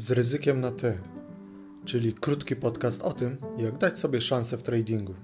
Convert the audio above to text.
z ryzykiem na T, czyli krótki podcast o tym, jak dać sobie szansę w tradingu.